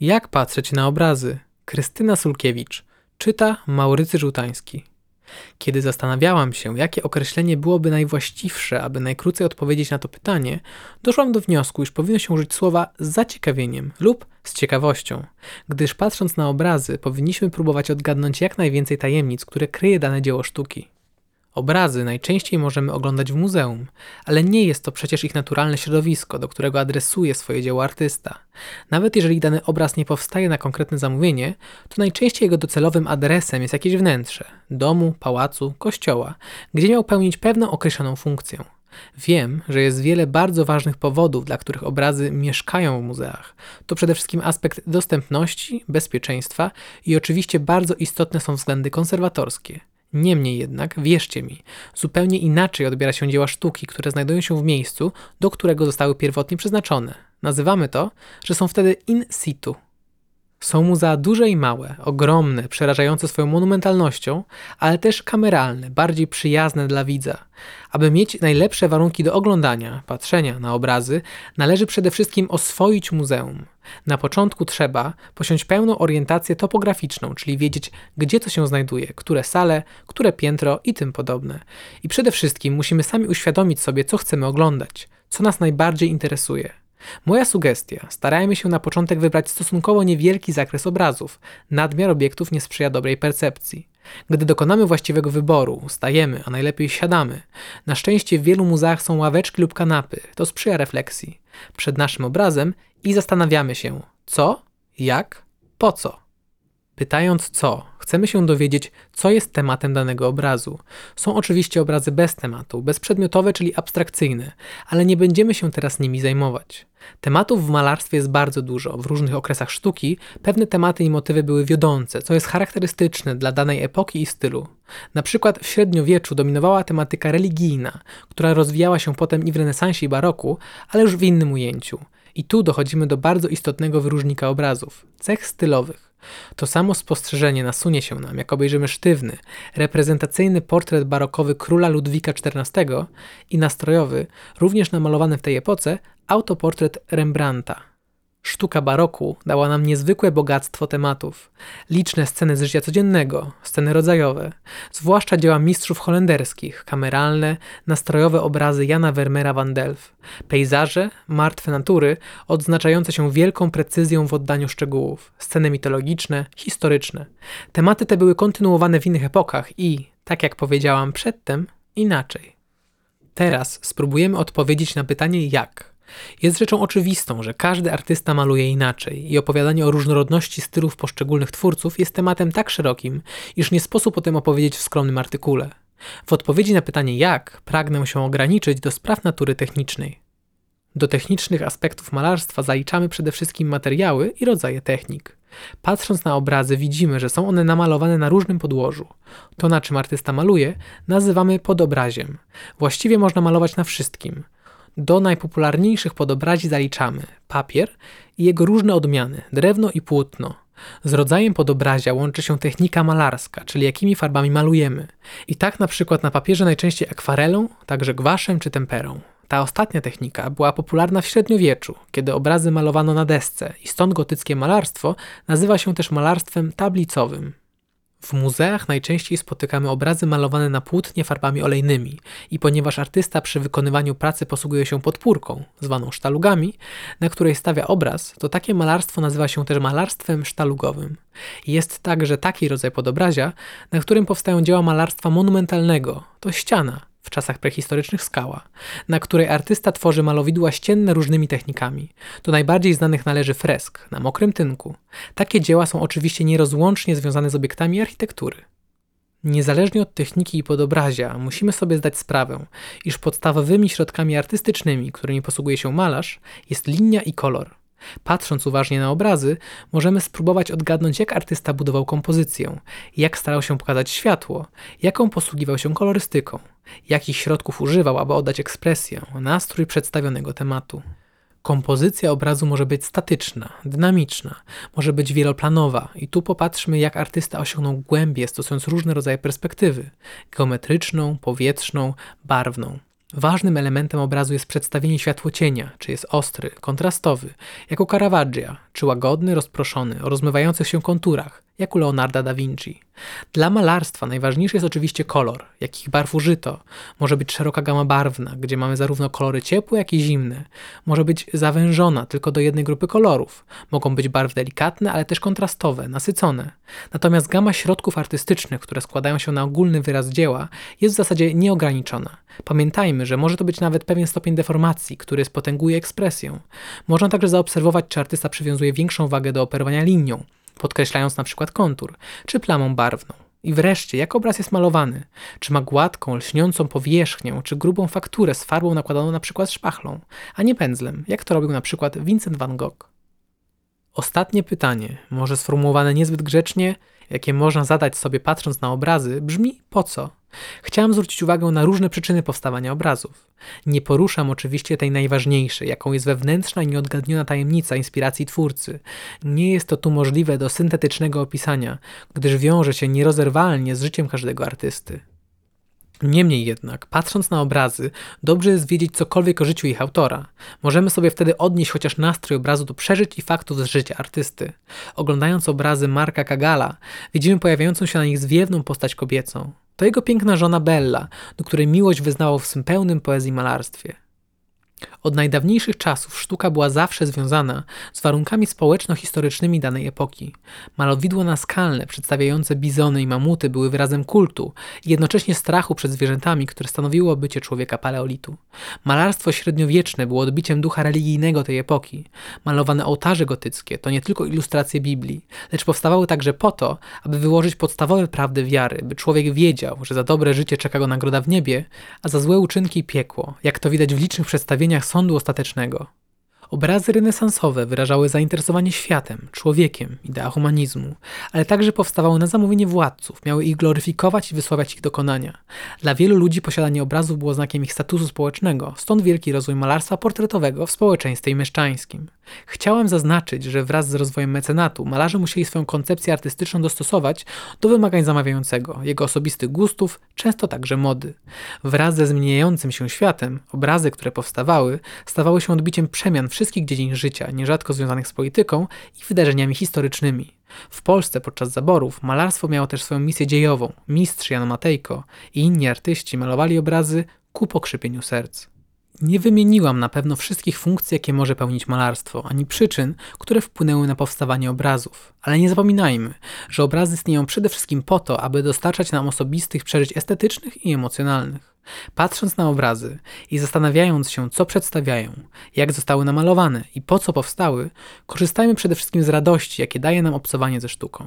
Jak patrzeć na obrazy? Krystyna Sulkiewicz. Czyta Maurycy Żółtański. Kiedy zastanawiałam się, jakie określenie byłoby najwłaściwsze, aby najkrócej odpowiedzieć na to pytanie, doszłam do wniosku, iż powinno się użyć słowa z zaciekawieniem lub z ciekawością, gdyż patrząc na obrazy, powinniśmy próbować odgadnąć jak najwięcej tajemnic, które kryje dane dzieło sztuki. Obrazy najczęściej możemy oglądać w muzeum, ale nie jest to przecież ich naturalne środowisko, do którego adresuje swoje dzieło artysta. Nawet jeżeli dany obraz nie powstaje na konkretne zamówienie, to najczęściej jego docelowym adresem jest jakieś wnętrze domu, pałacu, kościoła, gdzie miał pełnić pewną określoną funkcję. Wiem, że jest wiele bardzo ważnych powodów, dla których obrazy mieszkają w muzeach. To przede wszystkim aspekt dostępności, bezpieczeństwa i oczywiście bardzo istotne są względy konserwatorskie. Niemniej jednak, wierzcie mi, zupełnie inaczej odbiera się dzieła sztuki, które znajdują się w miejscu, do którego zostały pierwotnie przeznaczone. Nazywamy to, że są wtedy in situ. Są muzea duże i małe, ogromne, przerażające swoją monumentalnością, ale też kameralne, bardziej przyjazne dla widza. Aby mieć najlepsze warunki do oglądania, patrzenia na obrazy, należy przede wszystkim oswoić muzeum. Na początku trzeba posiąść pełną orientację topograficzną, czyli wiedzieć, gdzie co się znajduje, które sale, które piętro i tym podobne. I przede wszystkim musimy sami uświadomić sobie, co chcemy oglądać, co nas najbardziej interesuje. Moja sugestia: starajmy się na początek wybrać stosunkowo niewielki zakres obrazów. Nadmiar obiektów nie sprzyja dobrej percepcji. Gdy dokonamy właściwego wyboru, stajemy, a najlepiej siadamy. Na szczęście w wielu muzeach są ławeczki lub kanapy. To sprzyja refleksji. Przed naszym obrazem i zastanawiamy się, co, jak, po co. Pytając co, chcemy się dowiedzieć, co jest tematem danego obrazu. Są oczywiście obrazy bez tematu, bezprzedmiotowe, czyli abstrakcyjne, ale nie będziemy się teraz nimi zajmować. Tematów w malarstwie jest bardzo dużo. W różnych okresach sztuki pewne tematy i motywy były wiodące, co jest charakterystyczne dla danej epoki i stylu. Na przykład w średniowieczu dominowała tematyka religijna, która rozwijała się potem i w renesansie i baroku, ale już w innym ujęciu. I tu dochodzimy do bardzo istotnego wyróżnika obrazów cech stylowych. To samo spostrzeżenie nasunie się nam, jak obejrzymy sztywny, reprezentacyjny portret barokowy króla Ludwika XIV i nastrojowy, również namalowany w tej epoce, autoportret Rembrandta. Sztuka baroku dała nam niezwykłe bogactwo tematów. Liczne sceny z życia codziennego, sceny rodzajowe, zwłaszcza dzieła mistrzów holenderskich, kameralne, nastrojowe obrazy Jana Vermeera van Delft, pejzaże, martwe natury, odznaczające się wielką precyzją w oddaniu szczegółów, sceny mitologiczne, historyczne. Tematy te były kontynuowane w innych epokach i, tak jak powiedziałam przedtem, inaczej. Teraz spróbujemy odpowiedzieć na pytanie jak – jest rzeczą oczywistą, że każdy artysta maluje inaczej i opowiadanie o różnorodności stylów poszczególnych twórców jest tematem tak szerokim, iż nie sposób o tym opowiedzieć w skromnym artykule. W odpowiedzi na pytanie jak pragnę się ograniczyć do spraw natury technicznej. Do technicznych aspektów malarstwa zaliczamy przede wszystkim materiały i rodzaje technik. Patrząc na obrazy, widzimy, że są one namalowane na różnym podłożu. To, na czym artysta maluje, nazywamy podobraziem. Właściwie można malować na wszystkim. Do najpopularniejszych podobrazi zaliczamy papier i jego różne odmiany, drewno i płótno. Z rodzajem podobrazia łączy się technika malarska, czyli jakimi farbami malujemy. I tak na przykład na papierze najczęściej akwarelą, także gwaszem czy temperą. Ta ostatnia technika była popularna w średniowieczu, kiedy obrazy malowano na desce i stąd gotyckie malarstwo nazywa się też malarstwem tablicowym. W muzeach najczęściej spotykamy obrazy malowane na płótnie farbami olejnymi i ponieważ artysta przy wykonywaniu pracy posługuje się podpórką, zwaną sztalugami, na której stawia obraz, to takie malarstwo nazywa się też malarstwem sztalugowym. Jest także taki rodzaj podobrazia, na którym powstają dzieła malarstwa monumentalnego, to ściana, w czasach prehistorycznych skała, na której artysta tworzy malowidła ścienne różnymi technikami. Do najbardziej znanych należy fresk na mokrym tynku. Takie dzieła są oczywiście nierozłącznie związane z obiektami architektury. Niezależnie od techniki i podobrazia, musimy sobie zdać sprawę, iż podstawowymi środkami artystycznymi, którymi posługuje się malarz, jest linia i kolor. Patrząc uważnie na obrazy, możemy spróbować odgadnąć, jak artysta budował kompozycję, jak starał się pokazać światło, jaką posługiwał się kolorystyką, jakich środków używał, aby oddać ekspresję, nastrój przedstawionego tematu. Kompozycja obrazu może być statyczna, dynamiczna, może być wieloplanowa i tu popatrzmy, jak artysta osiągnął głębię, stosując różne rodzaje perspektywy geometryczną, powietrzną, barwną. Ważnym elementem obrazu jest przedstawienie światłocienia, czy jest ostry, kontrastowy, jak u Caravaggia, czy łagodny, rozproszony, o rozmywających się konturach, jak u Leonarda da Vinci. Dla malarstwa najważniejszy jest oczywiście kolor, jakich barw użyto. Może być szeroka gama barwna, gdzie mamy zarówno kolory ciepłe, jak i zimne. Może być zawężona tylko do jednej grupy kolorów. Mogą być barwy delikatne, ale też kontrastowe, nasycone. Natomiast gama środków artystycznych, które składają się na ogólny wyraz dzieła, jest w zasadzie nieograniczona. Pamiętajmy, że może to być nawet pewien stopień deformacji, który spotęguje ekspresję. Można także zaobserwować, czy artysta przywiązuje większą wagę do operowania linią, podkreślając na przykład kontur, czy plamą barwną. I wreszcie, jak obraz jest malowany? Czy ma gładką, lśniącą powierzchnię, czy grubą fakturę z farbą nakładaną na przykład szpachlą, a nie pędzlem, jak to robił na przykład Vincent van Gogh? Ostatnie pytanie, może sformułowane niezbyt grzecznie, jakie można zadać sobie patrząc na obrazy, brzmi po co? Chciałam zwrócić uwagę na różne przyczyny powstawania obrazów. Nie poruszam oczywiście tej najważniejszej, jaką jest wewnętrzna i nieodgadniona tajemnica inspiracji twórcy. Nie jest to tu możliwe do syntetycznego opisania, gdyż wiąże się nierozerwalnie z życiem każdego artysty. Niemniej jednak, patrząc na obrazy, dobrze jest wiedzieć cokolwiek o życiu ich autora. Możemy sobie wtedy odnieść chociaż nastrój obrazu do przeżyć i faktów z życia artysty. Oglądając obrazy Marka Kagala, widzimy pojawiającą się na nich zwiewną postać kobiecą. To jego piękna żona Bella, do której miłość wyznawał w swym pełnym poezji malarstwie. Od najdawniejszych czasów sztuka była zawsze związana z warunkami społeczno-historycznymi danej epoki. Malowidła naskalne przedstawiające bizony i mamuty były wyrazem kultu i jednocześnie strachu przed zwierzętami, które stanowiło bycie człowieka paleolitu. Malarstwo średniowieczne było odbiciem ducha religijnego tej epoki. Malowane ołtarze gotyckie to nie tylko ilustracje Biblii, lecz powstawały także po to, aby wyłożyć podstawowe prawdy wiary, by człowiek wiedział, że za dobre życie czeka go nagroda w niebie, a za złe uczynki piekło, jak to widać w licznych przedstawieniach sądu ostatecznego. Obrazy renesansowe wyrażały zainteresowanie światem, człowiekiem, idea humanizmu, ale także powstawały na zamówienie władców, miały ich gloryfikować i wysławiać ich dokonania. Dla wielu ludzi posiadanie obrazów było znakiem ich statusu społecznego, stąd wielki rozwój malarstwa portretowego w społeczeństwie mieszczańskim. Chciałem zaznaczyć, że wraz z rozwojem mecenatu malarze musieli swoją koncepcję artystyczną dostosować do wymagań zamawiającego, jego osobistych gustów, często także mody. Wraz ze zmieniającym się światem, obrazy, które powstawały, stawały się odbiciem przemian wszystkich dziedzin życia, nierzadko związanych z polityką i wydarzeniami historycznymi. W Polsce podczas zaborów malarstwo miało też swoją misję dziejową. Mistrz Jan Matejko i inni artyści malowali obrazy ku pokrzypieniu serc. Nie wymieniłam na pewno wszystkich funkcji, jakie może pełnić malarstwo, ani przyczyn, które wpłynęły na powstawanie obrazów. Ale nie zapominajmy, że obrazy istnieją przede wszystkim po to, aby dostarczać nam osobistych przeżyć estetycznych i emocjonalnych. Patrząc na obrazy i zastanawiając się, co przedstawiają, jak zostały namalowane i po co powstały, korzystajmy przede wszystkim z radości, jakie daje nam obcowanie ze sztuką.